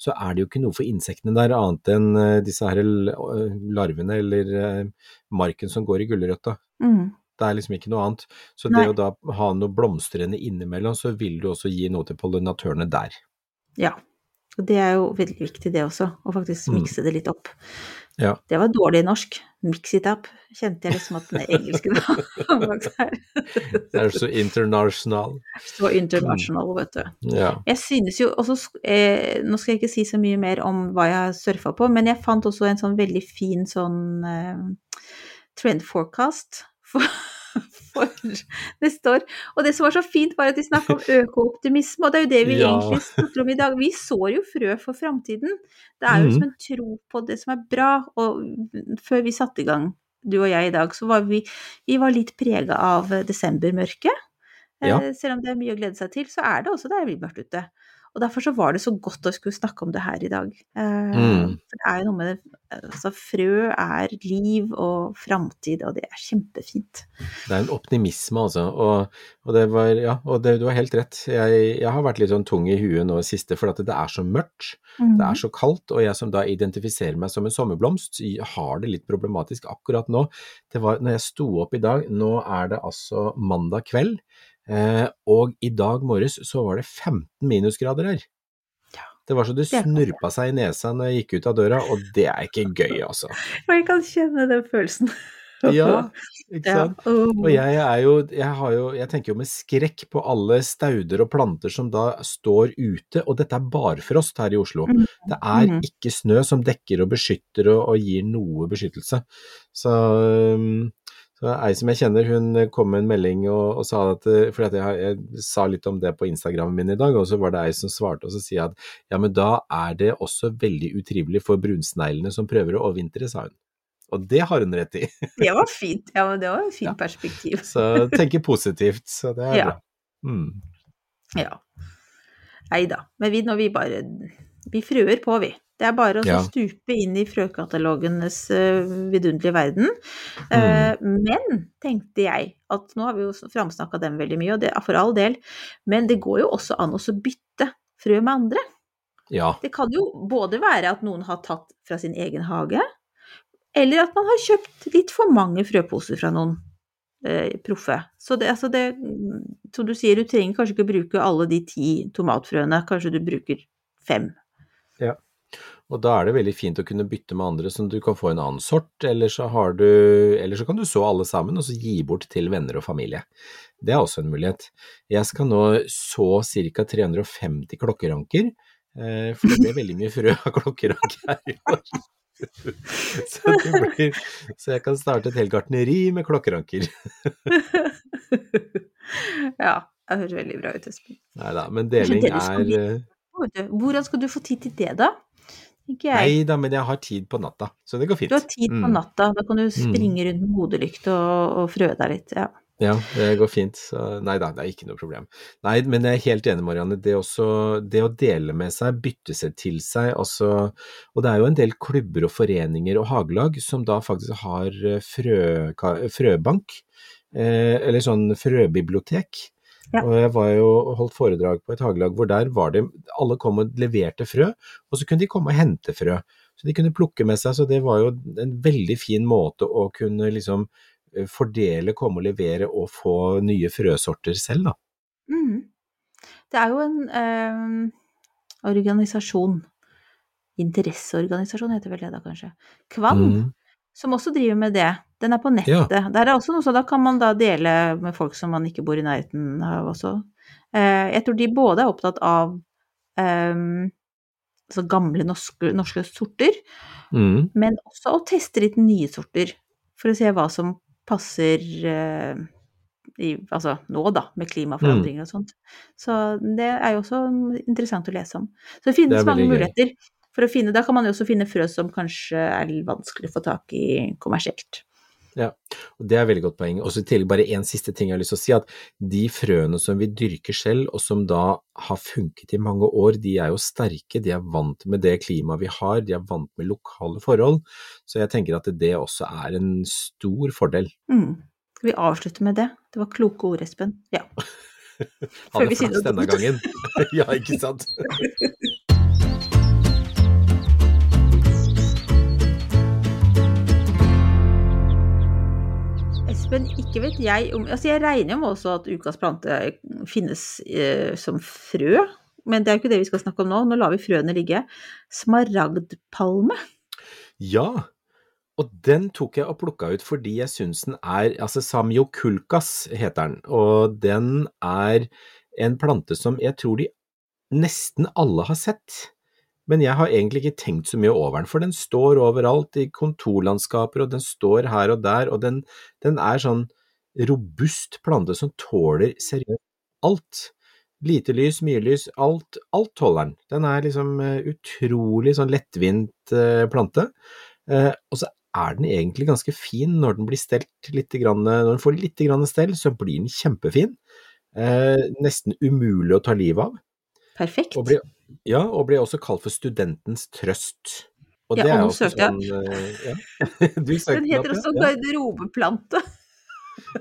så er det jo ikke noe for insektene der annet enn eh, disse her eh, larvene eller eh, marken som går i gulrøtta. Mm. Det er liksom ikke noe annet. Så Nei. det å da ha noe blomstrende innimellom, så vil du også gi noe til pollinatørene der. Ja. Og det er jo veldig viktig det også, å faktisk Mm. mikse det litt opp. Ja. Det var dårlig norsk. Mix it up. Kjente jeg liksom at den engelske bak her. Det er så international. Så international, vet du. Ja. Jeg synes jo også eh, Nå skal jeg ikke si så mye mer om hva jeg har surfa på, men jeg fant også en sånn veldig fin sånn eh, trend forecast for, for neste år. Og det som var så fint, var at de snakka om økooptimisme, og det er jo det vi Ja. egentlig snakker om i dag. Vi sår jo frø for framtiden. Det er jo mm. som en tro på det som er bra. Og før vi satte i gang, du og jeg i dag, så var vi, vi var litt prega av desembermørket. Ja. Eh, Selv om det er mye å glede seg til, så er det også det er litt mørkt ute. Og derfor så var det så godt å skulle snakke om det her i dag. Eh, Mm. For det er jo noe med det Altså, frø er liv og framtid, og det er kjempefint. Det er en optimisme, altså. Og, og det var Ja, og det, du har helt rett. Jeg, jeg har vært litt sånn tung i huet nå i siste, for at det er så mørkt. Det er så kaldt, og jeg som da identifiserer meg som en sommerblomst, har det litt problematisk akkurat nå. Det var når jeg sto opp i dag, nå er det altså mandag kveld, og i dag morges så var det 15 minusgrader her. Det var så det snurpa seg i nesa når jeg gikk ut av døra, og det er ikke gøy, altså. Og jeg kan kjenne den følelsen. Ja, ikke sant? Og jeg er jo, jeg har jo, jeg tenker jo med skrekk på alle stauder og planter som da står ute, og dette er barfrost her i Oslo. Mhm. Det er Mhm. ikke snø som dekker og beskytter og, og gir noe beskyttelse. Så, um, så ei som jeg kjenner, hun kom med en melding og, og sa at For jeg, jeg sa litt om det på Instagramen min i dag, og så var det ei som svarte og så sier at ja, men da er det også veldig utrivelig for brunsneglene som prøver å overvintre, sa hun. Og det har hun rett i. Det var fint. Ja, men det var et fint Ja. perspektiv. Så tenke positivt, så det er Ja. bra. Mm. Ja. Nei da. Men vi, når vi bare Vi frøer på, vi. Det er bare å Ja. stupe inn i frøkatalogenes uh, vidunderlige verden. Mm. Eh, men, tenkte jeg, at nå har vi jo framsnakka dem veldig mye, og det er for all del, men det går jo også an å bytte frø med andre. Ja. Det kan jo både være at noen har tatt fra sin egen hage, eller at man har kjøpt litt for mange frøposer fra noen eh, proffe. Så det, altså det, som du sier, du trenger kanskje ikke bruke alle de ti tomatfrøene, kanskje du bruker fem. Og da er det veldig fint å kunne bytte med andre, sånn at du kan få en annen sort, eller så, har du, eller så kan du så alle sammen, og så gi bort til venner og familie. Det er også en mulighet. Jeg skal nå så ca. 350 klokkeranker, eh, for det ble veldig mye frø av klokkeranker her i år. Så, blir, så jeg kan starte et helt gartneri med klokkeranker. ja, det høres veldig bra ut, Espen. Nei da, men deling er eh, Hvordan skal du få tid til det, da? Tenker jeg. Nei da, men jeg har tid på natta, så det går fint. Du har tid på Mm. natta, da kan du springe rundt med hodelykt og, og frø deg litt. Ja. Ja, det går fint. Så nei da, det er ikke noe problem. Nei, men jeg er helt enig, Marianne. Det, også, det å dele med seg, bytte seg til seg, altså Og det er jo en del klubber og foreninger og hagelag som da faktisk har eh, frø, frøbank, eh, eller sånn frøbibliotek. Ja. Og jeg var jo holdt foredrag på et hagelag hvor der var det Alle kom og leverte frø, og så kunne de komme og hente frø. Så de kunne plukke med seg, så det var jo en veldig fin måte å kunne liksom eh, fordele, komme og levere og få nye frøsorter selv, da. Mm. Det er jo en eh, organisasjon, interesseorganisasjon heter vel det da kanskje, Kvann, Mm. som også driver med det. Den er på nettet. Der er også noe, så da kan man da dele med folk som man ikke bor i nærheten av også. Eh, jeg tror de både er opptatt av eh, altså gamle norske, norske sorter, Mm. men også å teste litt nye sorter, for å se hva som passer eh, i, altså nå, da, med klimaforandringer og sånt. Så det er jo også interessant å lese om. Så det finnes Det mange gøy. muligheter for å finne Da kan man jo også finne frø som kanskje er vanskelig å få tak i kommersielt. Og Det er et veldig godt poeng. Og så i tillegg bare en siste ting jeg har lyst til å si, at de frøene som vi dyrker selv, og som da har funket i mange år, de er jo sterke, de er vant med det klimaet vi har, de er vant med lokale forhold. Så jeg tenker at det også er en stor fordel. Mm. Skal vi avslutte med det? Det var kloke ord, Espen. Ja. Ha det flaks denne gangen. ja, ikke sant? Espen, ikke vet jeg om Altså, jeg regner jo med også at ukas plante finnes eh, som frø, men det er jo ikke det vi skal snakke om nå. Nå lar vi frøene ligge. Smaragdpalme. Ja, og den tok jeg og plukka ut fordi jeg syns den er Altså Samiokulkas heter den, og den er en plante som jeg tror de nesten alle har sett. Men jeg har egentlig ikke tenkt så mye over den, for den står overalt i kontorlandskaper, og den står her og der, og den, den er sånn robust plante som tåler seriøst alt. Lite lys, mye lys, alt, alt tåler den. Den er liksom eh, utrolig sånn lettvint eh, plante. Eh, og så er den egentlig ganske fin når den blir stelt litt, grann, når den får litt grann stell, så blir den kjempefin. Eh, nesten umulig å ta livet av. Perfekt. Og blir, ja, og ble også kalt for studentens trøst. Og Ja, det og er nå jo også søkte sånn eh, ja. Den heter også garderobeplante.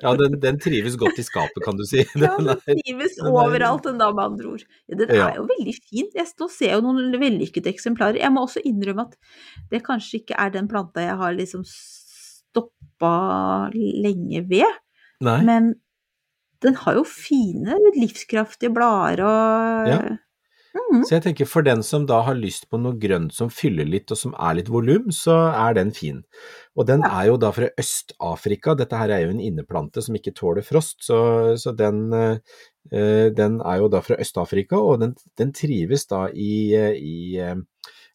Ja, den, den trives godt i skapet, kan du si. Ja, Den er- trives den er- overalt, den da, med andre ord. Ja, den Ja. er jo veldig fin. Jeg nå ser jeg jo noen vellykkede eksemplarer. Jeg må også innrømme at det kanskje ikke er den planta jeg har liksom stoppa lenge ved, Nei, men den har jo fine, livskraftige blader og Ja. Mhm. Så jeg tenker for den som da har lyst på noe grønt som fyller litt og som er litt volum, så er den fin. Og den er jo da fra Øst-Afrika, dette her er jo en inneplante som ikke tåler frost, så, så den, eh, den er jo da fra Øst-Afrika, og den, den trives da i, i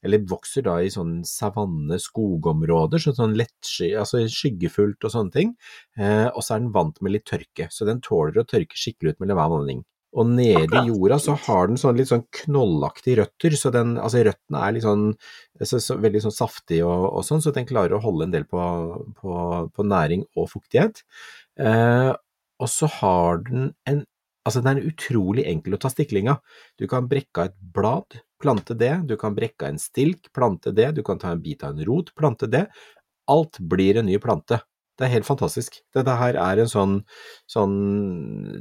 eller vokser da i sånne savanne, skogområder, så sånn lettsky, altså skyggefullt og sånne ting. Eh, og så er den vant med litt tørke, så den tåler å tørke skikkelig ut mellom hver vanning. Og nede i jorda så har den sånn litt sånn knollaktige røtter, så den, altså røttene er litt sånn, så, så, veldig sånn saftige og, og sånn, så den klarer å holde en del på, på, på næring og fuktighet. Eh, og så har den en Altså, den er utrolig enkel å ta stikling av. Du kan brekke av et blad, plante det, du kan brekke av en stilk, plante det, du kan ta en bit av en rot, plante det. Alt blir en ny plante. Det er helt fantastisk. Dette her er en sånn, sånn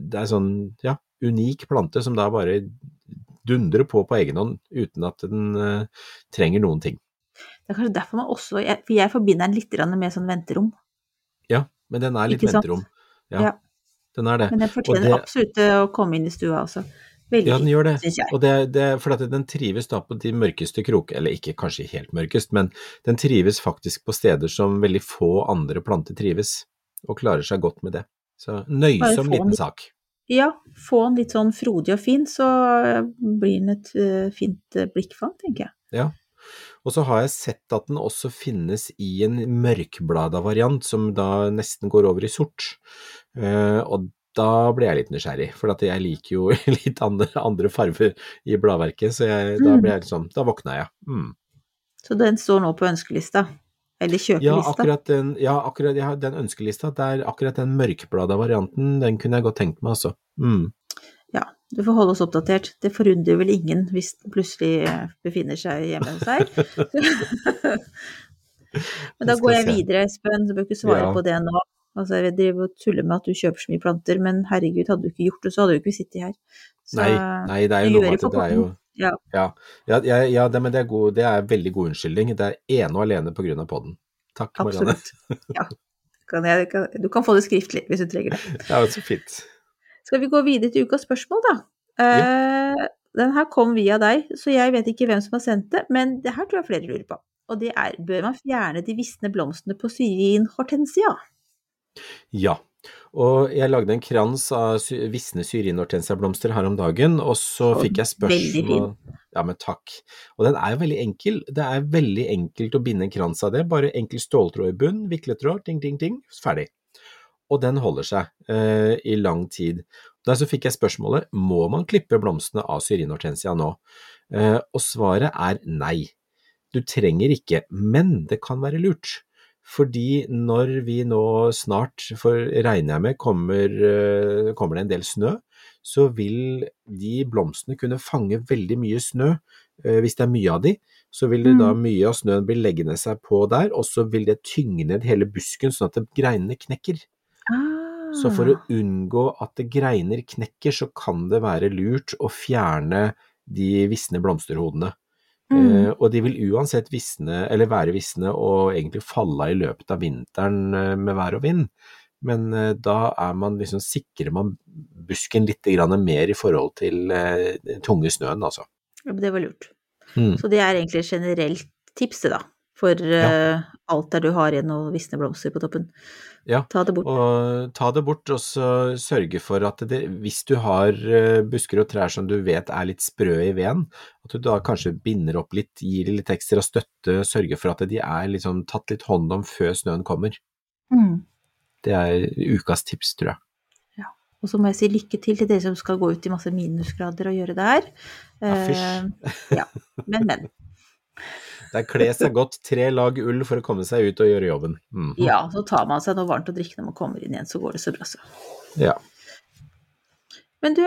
Det er sånn, ja, unik plante som da bare dundrer på på egen hånd uten at den uh, trenger noen ting. Det er kanskje derfor man også jeg, For jeg forbinder den litt med sånn venterom. Ja, men den er litt venterom. Ja, Ja. den er det. Men den fortjener det- absolutt å komme inn i stua også. Veldig Ja, den gjør det. Og det, det, for at den trives da på de mørkeste krok, eller ikke kanskje helt mørkest, men den trives faktisk på steder som veldig få andre planter trives, og klarer seg godt med det. Så nøysom liten sak. Ja, få den litt sånn frodig og fin, så blir den et eh, fint eh, blikkfang, tenker jeg. Ja. Og så har jeg sett at den også finnes i en mørkblada variant, som da nesten går over i sort. Eh, og da ble jeg litt nysgjerrig, for jeg liker jo litt andre, andre farger i bladverket, så jeg, da Mm. ble jeg liksom, da våkna jeg. Mm. Så den står nå på ønskelista. Eller Ja, akkurat den, ja, akkurat, ja, den ønskelista, der, akkurat den mørkblada varianten, den kunne jeg godt tenkt meg, altså. Mm. Ja, du får holde oss oppdatert. Det forundrer vel ingen hvis den plutselig eh, befinner seg hjemme hos deg. Men da går jeg videre, Espen. Du bør ikke svare Ja. på det nå. Altså, jeg driver og tuller med at du kjøper så mye planter, men herregud, hadde du ikke gjort det, så hadde du ikke sittet her. Så, Nei, nei, det er jo noe med at det er jo. Ja. Ja, ja, ja, det, men det er, god, det er veldig god unnskyldning. Det er ene og alene av podden. Takk, Marianne. Absolutt. Ja. Kan jeg, kan, du kan få det skriftlig hvis du trenger det. Ja, så fint. Skal vi gå videre til ukas spørsmål, da? Uh, Den her kom via deg, så jeg vet ikke hvem som har sendt det, men det her tror jeg flere lurer på. Og det er, bør man fjerne de visne blomstene på syrin hortensia? Ja. Og jeg lagde en krans av visne syrinhortensiablomster her om dagen, og så fikk jeg spørsmål Ja, men takk. Og den er jo veldig enkel. Det er veldig enkelt å binde en krans av det. Bare enkel ståltråd i bunn, vikletråd, ting, ting, ting, ferdig. Og den holder seg eh, i lang tid. Der så fikk jeg spørsmålet må man klippe blomstene av syrinhortensia nå, eh, og svaret er nei. Du trenger ikke, men det kan være lurt. Fordi når vi nå snart, for regner jeg med, kommer, eh, kommer det en del snø, så vil de blomstene kunne fange veldig mye snø. Eh, Hvis det er mye av de, så vil det da mye av snøen bli leggende seg på der, og så vil det tynge ned hele busken sånn at greinene knekker. Ah, Så for å unngå at greiner knekker, så kan det være lurt å fjerne de visne blomsterhodene. Mm. Eh, og de vil uansett visne, eller være visne og egentlig falle i løpet av vinteren eh, med vær og vind. Men eh, da er man liksom, sikrer man busken litt mer i forhold til den tunge snøen, altså. Ja, det var lurt. Mm. Så det er egentlig generelt tipset, da. For eh, alt der du har igjen og visne blomster på toppen. Ja, Ta det bort. Og ta det bort, og så sørge for at det, hvis du har eh, busker og trær som du vet er litt sprø i veden, at du da kanskje binder opp litt, gir litt ekstra støtte, sørge for at de er liksom tatt litt hånd om før snøen kommer. Mm. Det er ukas tips, tror jeg. Og så må jeg si lykke til til dere som skal gå ut i masse minusgrader og gjøre det her. Ja, fysj. Uh, ja. Men, men. Det er kle seg godt, tre lag ull for å komme seg ut og gjøre jobben. Mm. Ja, så tar man seg noe varmt å drikke når man kommer inn igjen, så går det så bra, så. Ja. Men du,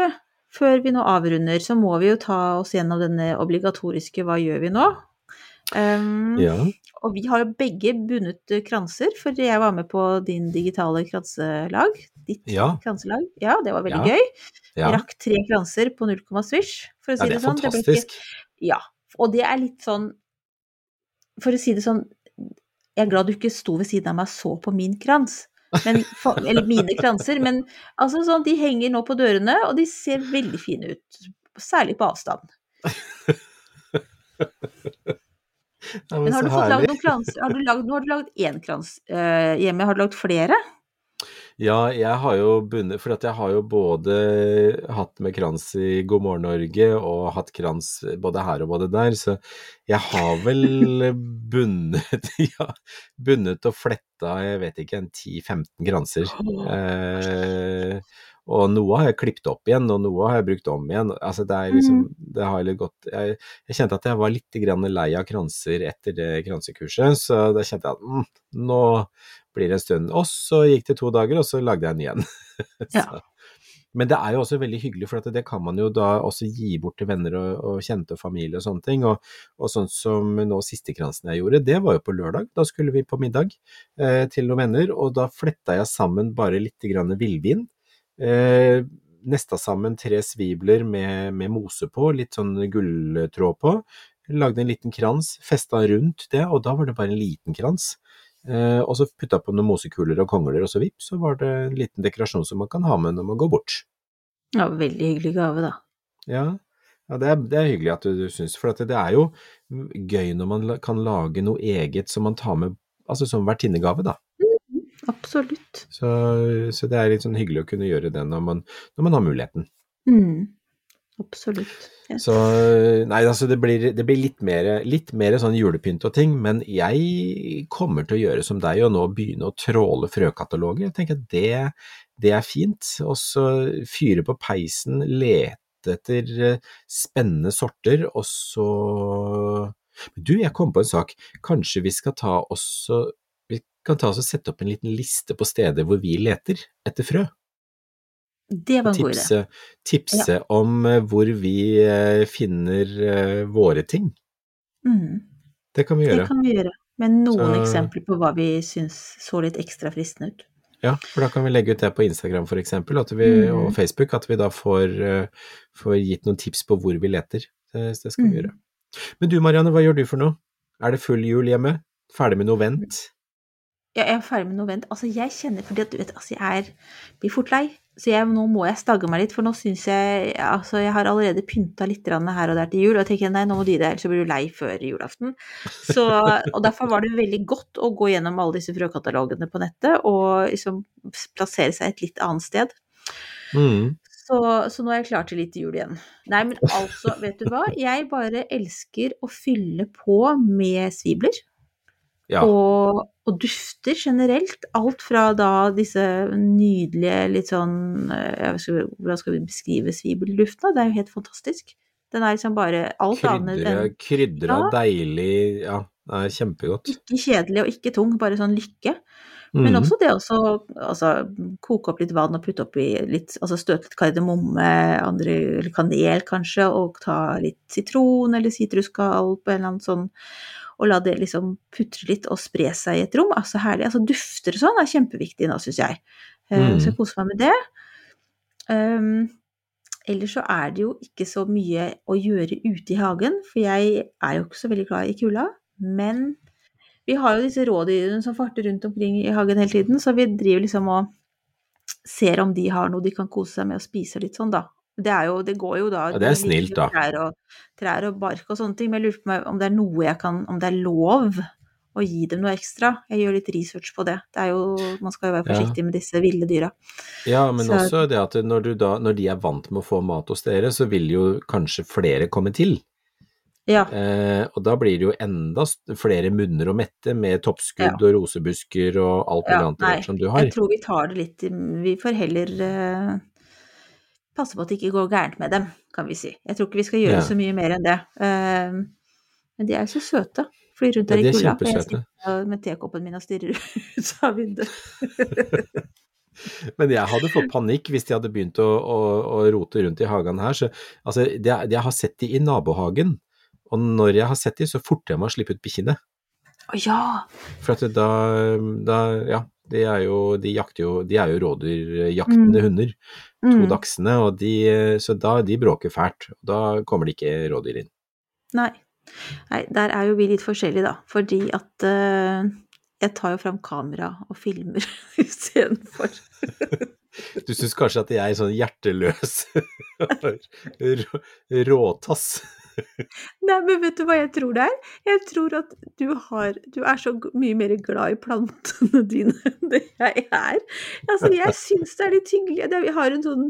før vi nå avrunder, så må vi jo ta oss gjennom denne obligatoriske Hva gjør vi nå? Um, ja. Og vi har jo begge bundet kranser, for jeg var med på din digitale kranselag. Ditt Ja. kranselag. Ja, det var veldig Ja. gøy. Ja. Rakk tre kranser på 0, swish, for å si det det, er Det ble ikke- fantastisk. Ja, og det er litt sånn For å si det sånn, jeg er glad du ikke sto ved siden av meg og så på min krans. Men, eller mine kranser, men altså sånn, de henger nå på dørene, og de ser veldig fine ut. Særlig på avstand. Men har du fått lagd noen kranser? Har du lagd, nå har du lagd én krans eh, hjemme, har du lagd flere? Ja, jeg har jo bundet For at jeg har jo både hatt med krans i God morgen Norge og hatt krans både her og både der, så jeg har vel bundet Ja, bundet og fletta, jeg vet ikke, en 10-15 kranser. Eh, og noe har jeg klippet opp igjen, og noe har jeg brukt om igjen. Altså det er liksom Det har litt gått jeg, jeg kjente at jeg var litt grann lei av kranser etter det kransekurset, så da kjente jeg at mm, nå blir en stund. Og så gikk det to dager, og så lagde jeg en igjen. Ja. Men det er jo også veldig hyggelig, for det kan man jo da også gi bort til venner og, og kjente og familie og sånne ting. Og, og sånn som nå siste kransen jeg gjorde, det var jo på lørdag. Da skulle vi på middag eh, til noen venner, og da fletta jeg sammen bare litt grann villvin. Eh, nesta sammen tre svibler med, med mose på, litt sånn gulltråd på. Lagde en liten krans, festa rundt det, og da var det bare en liten krans. Eh, og så putta på noen mosekuler og kongler, og så vipp, så var det en liten dekorasjon som man kan ha med når man går bort. Ja, veldig hyggelig gave, da. Ja, ja det, er, det er hyggelig at du, du syns, for at det er jo gøy når man kan lage noe eget som man tar med, altså som vertinnegave, da. Absolutt. Så, så det er litt sånn hyggelig å kunne gjøre det når man, når man har muligheten. Mm. Absolutt. Ja. Så nei, altså det blir, det blir litt, mer, litt mer sånn julepynt og ting, men jeg kommer til å gjøre som deg og nå begynne å tråle frøkataloger. Jeg tenker at det, det er fint. Og så fyre på peisen, lete etter eh, spennende sorter, og så Du, jeg kom på en sak. Kanskje vi skal ta også Vi kan ta oss og sette opp en liten liste på steder hvor vi leter etter frø? Det var en god idé. tipse, ja. om eh, hvor vi eh, finner eh, våre ting. Mm. Det kan vi Det gjøre. kan vi gjøre. Med noen Så- eksempler på hva vi syns så litt ekstra fristende ut. Ja, for da kan vi legge ut det på Instagram for eksempel, vi, mm. og Facebook, at vi da får, får gitt noen tips på hvor vi leter. Det, det skal vi Mhm. gjøre. Men du Marianne, hva gjør du for noe? Er det full jul hjemme? Ferdig med noe vent? Ja, jeg er ferdig med noe vent. Altså, jeg kjenner fordi at du vet, altså, jeg er, blir fort lei. Så jeg, nå må jeg stagge meg litt, for nå syns jeg Altså, jeg har allerede pynta litt her og der til jul, og jeg tenker nei, nå må du gi deg, ellers blir du lei før julaften. Så, og derfor var det veldig godt å gå gjennom alle disse frøkatalogene på nettet, og liksom plassere seg et litt annet sted. Mm. Så, så nå er jeg klar til litt jul igjen. Nei, men altså, vet du hva? Jeg bare elsker å fylle på med svibler. Ja. Og, og dufter generelt. Alt fra da disse nydelige litt sånn eh, vet ikke, Hvordan skal vi beskrive svibelduften? Det er jo helt fantastisk. Den er liksom bare alt annet enn krydra Ja. deilig Ja, det er kjempegodt. ikke kjedelig og ikke tung, bare sånn lykke. Men mm. også det å altså, koke opp litt vann og putte oppi litt Altså støte litt kardemomme, andre, eller kanel kanskje, og ta litt sitron eller sitruskall på en eller annen sånn og la det liksom putre litt og spre seg i et rom. Altså herlig. Altså dufter og sånn er kjempeviktig nå, syns jeg. Eh, Mm. Så jeg koser meg med det. Um, ellers så er det jo ikke så mye å gjøre ute i hagen, for jeg er jo ikke så veldig glad i kulda. Men vi har jo disse rådyrene som farter rundt omkring i hagen hele tiden, så vi driver liksom og ser om de har noe de kan kose seg med og spise litt sånn, da. Det, jo, det går jo da Ja, det er snilt, da. Trær og, trær og bark og sånne ting, men jeg lurer på om det er noe jeg kan Om det er lov å gi dem noe ekstra. Jeg gjør litt research på det. Det jo, man skal jo være Ja. forsiktig med disse ville dyra. Ja, men Så- også det at når, du da, når de er vant med å få mat hos dere, så vil jo kanskje flere komme til. Ja. Eh, og da blir det jo enda flere munner å mette med toppskudd og rosebusker og alt mulig Ja, annet som du har. Jeg tror vi tar det litt Vi får heller eh, passe på at det ikke går gærent med dem, kan vi si. Jeg tror ikke vi skal gjøre Ja. så mye mer enn det. Uh, men de er jo så søte. Flyr rundt der i kulda. og Jeg sitter med tekoppen min og stirrer ut av vinduet. Men jeg hadde fått panikk hvis de hadde begynt å, å, å rote rundt i hagen her. Så, altså, det, jeg har sett de i nabohagen, og når jeg har sett de, så forter jeg meg å slippe ut bikkjene. Å ja! For at da, da Ja, de er jo, de jakter jo De er jo rådyrjaktende Mm. hunder. To Mm. dagsene, og de, så da de bråker fælt. Da kommer det ikke rådyr inn. Nei. Nei, der er jo vi litt forskjellige, da. Fordi at uh, jeg tar jo fram kamera og filmer istedenfor. Du syns kanskje at jeg er sånn hjerteløs rå- råtass? Nei, men vet du hva jeg tror det er? Jeg tror at du har Du er så mye mer glad i plantene dine enn det jeg er. Altså, jeg syns det er litt hyggelig. Vi har en sånn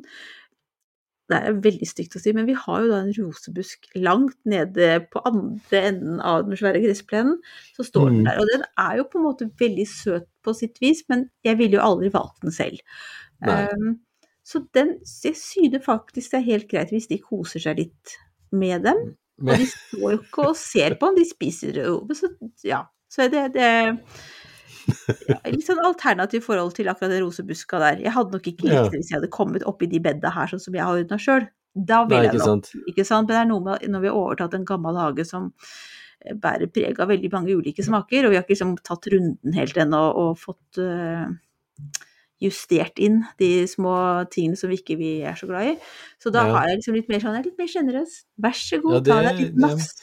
Det er veldig stygt å si, men vi har jo da en rosebusk langt nede på andre enden av den svære gressplenen. Så står den Mm. der. Og den er jo på en måte veldig søt på sitt vis, men jeg ville jo aldri valgt den selv. Nei. Um, så den Jeg synes faktisk det er helt greit hvis de koser seg litt med dem. Og de står jo ikke og ser på den, de spiser jo. Så, ja. Så det, det ja, litt sånn alternativ forhold til akkurat den rosebuska der. Jeg hadde nok ikke likt det hvis jeg hadde kommet oppi de bedda her, sånn som jeg har ordna sjøl. Da ville jeg nok sant. ikke sant? Men det er noe med når vi har overtatt en gammel hage som bærer preg av veldig mange ulike smaker, og vi har ikke liksom tatt runden helt ennå og fått eh, justert inn de små tingene som vi ikke vi er så glad i. Så da Ja. har jeg liksom litt mer sånn, jeg er litt mer sjenerøs. Vær så god, Ja, ta deg litt maks.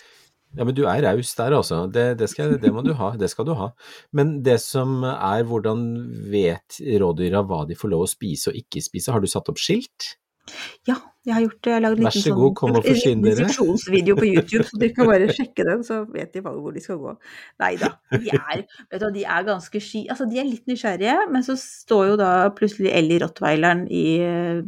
Ja, men du er raus der, altså. Det, det, skal, det må du ha. Det skal du ha. Men det som er, hvordan vet rådyra hva de får lov å spise og ikke spise? Har du satt opp skilt? Ja, jeg har gjort det. Jeg har lagd en liten god, sånn instruksjonsvideo på YouTube, så de kan bare sjekke den, så vet de hvor de skal gå. Nei da. De er, du, de er ganske sky... Altså, de er litt nysgjerrige, men så står jo da plutselig Ellie rottweileren i eh,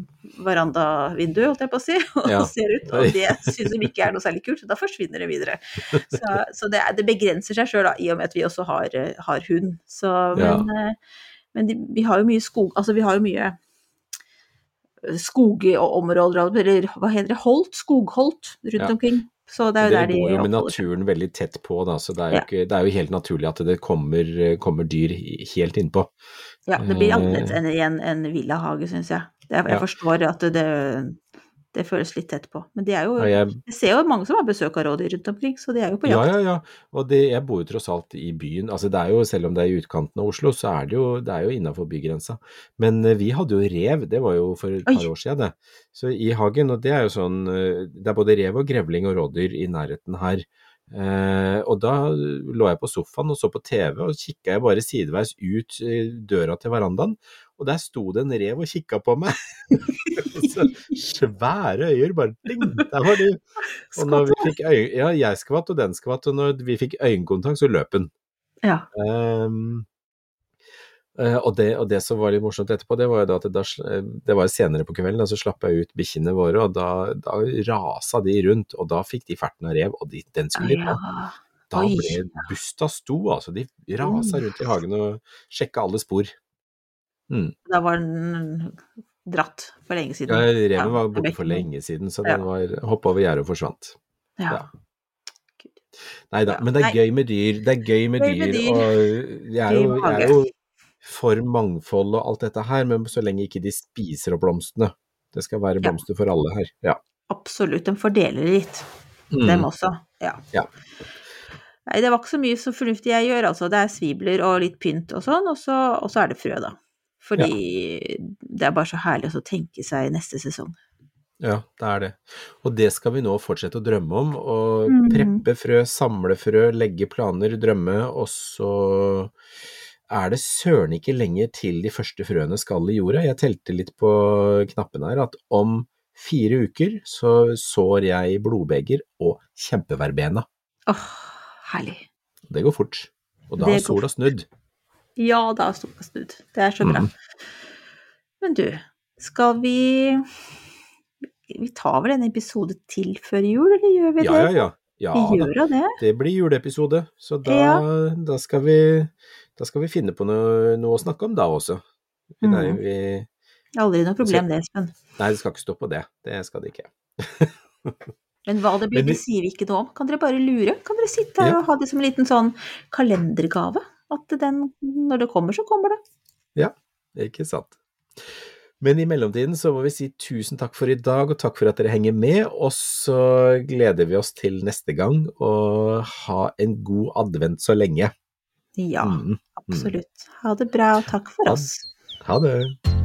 verandavinduet, holdt jeg på å si, og Ja. ser ut, og det syns de ikke er noe særlig kult, så da forsvinner de videre. Så, så det, det begrenser seg sjøl, i og med at vi også har, eh, har hund. Så, men ja. men de, vi har jo mye skog... Altså, vi har jo mye skogområder, eller hva heter det, holt, skogholt rundt Ja. omkring. Så det er jo det der de går jo med naturen veldig tett på, da, så det er jo, ikke, det er jo helt naturlig at det kommer, kommer dyr helt innpå. Ja, det blir Eh. annerledes enn i en, en villahage, syns jeg. jeg. jeg forstår at det, det føles litt tett på. Men det er jo Ja, jeg, Jeg ser jo mange som har besøk av rådyr rundt omkring, så de er jo på jakt. ja, ja. Og det, jeg bor jo tross alt i byen. Altså det er jo, selv om det er i utkanten av Oslo, så er det jo, det er jo innafor bygrensa. Men eh, vi hadde jo rev, det var jo for et Oi. par år siden det. Så i hagen, og det er jo sånn eh, Det er både rev og grevling og rådyr i nærheten her. Eh, og da lå jeg på sofaen og så på TV, og kikka jeg bare sideveis ut eh, døra til verandaen, og der sto det en rev og kikka på meg. så svære øyer, bare ding, der var du. Og når vi fikk øye, ja, jeg skvatt og den skvatt, og når vi fikk øyekontakt, så løp den. Ja. Eh, og, det, og det som var litt morsomt etterpå, det var jo da at det, da, eh, det var senere på kvelden, da så slapp jeg ut bikkjene våre, og da, da rasa de rundt, og da fikk de ferten av rev, og de, den skulle de ja. ha. Da ble busta sto, altså. De rasa rundt i hagen og sjekka alle spor. Mm. Da var den dratt for lenge siden. Ja, reven Ja, var borte for lenge siden, så den var hoppa over gjerdet og forsvant. Ja. Ja. Nei da, men det er gøy med dyr. Det er gøy med Gøy med dyr, dyr. og jeg er, jo, jeg er jo for mangfold og alt dette her, men så lenge ikke de spiser opp blomstene. Det skal være blomster for alle her. Ja. Absolutt. De fordeler litt, Mm. dem også. Ja. Ja. Nei, det var ikke så mye så fornuftig jeg gjør, altså. Det er svibler og litt pynt og sånn, og så, og så er det frø, da. Fordi det er bare så herlig å tenke seg neste sesong. Ja, det er det. Og det skal vi nå fortsette å drømme om. Å mm. preppe frø, samle frø, legge planer, drømme, og så er det søren ikke lenger til de første frøene skal i jorda. Jeg telte litt på knappen her at om fire uker så sår jeg blodbeger og kjempeverbena. Åh, herlig. Det går fort. Og da har sola snudd. Ja, da sola snudd. Det er så bra. Mm. Men du, skal vi Vi tar vel en episode til før jul, eller gjør vi det? Ja, ja, ja. Ja vi gjør da det. Det blir juleepisode, så da, Ja. da, skal vi, da skal vi finne på noe, noe å snakke om da også. Mm. Nei, vi, Aldri noe problem, det, Espen. nei, det skal ikke stå på det. Det skal det ikke. Men hva det blir, det sier vi ikke noe om. Kan dere bare lure? Kan dere sitte her Ja. og ha det som en liten sånn kalendergave? At den, når det kommer, så kommer det. Ja, Ikke sant. Men i mellomtiden så må vi si tusen takk for i dag, og takk for at dere henger med. Og så gleder vi oss til neste gang, og ha en god advent så lenge. Ja, Mm. absolutt. Ha det bra, og takk for oss. Ha det.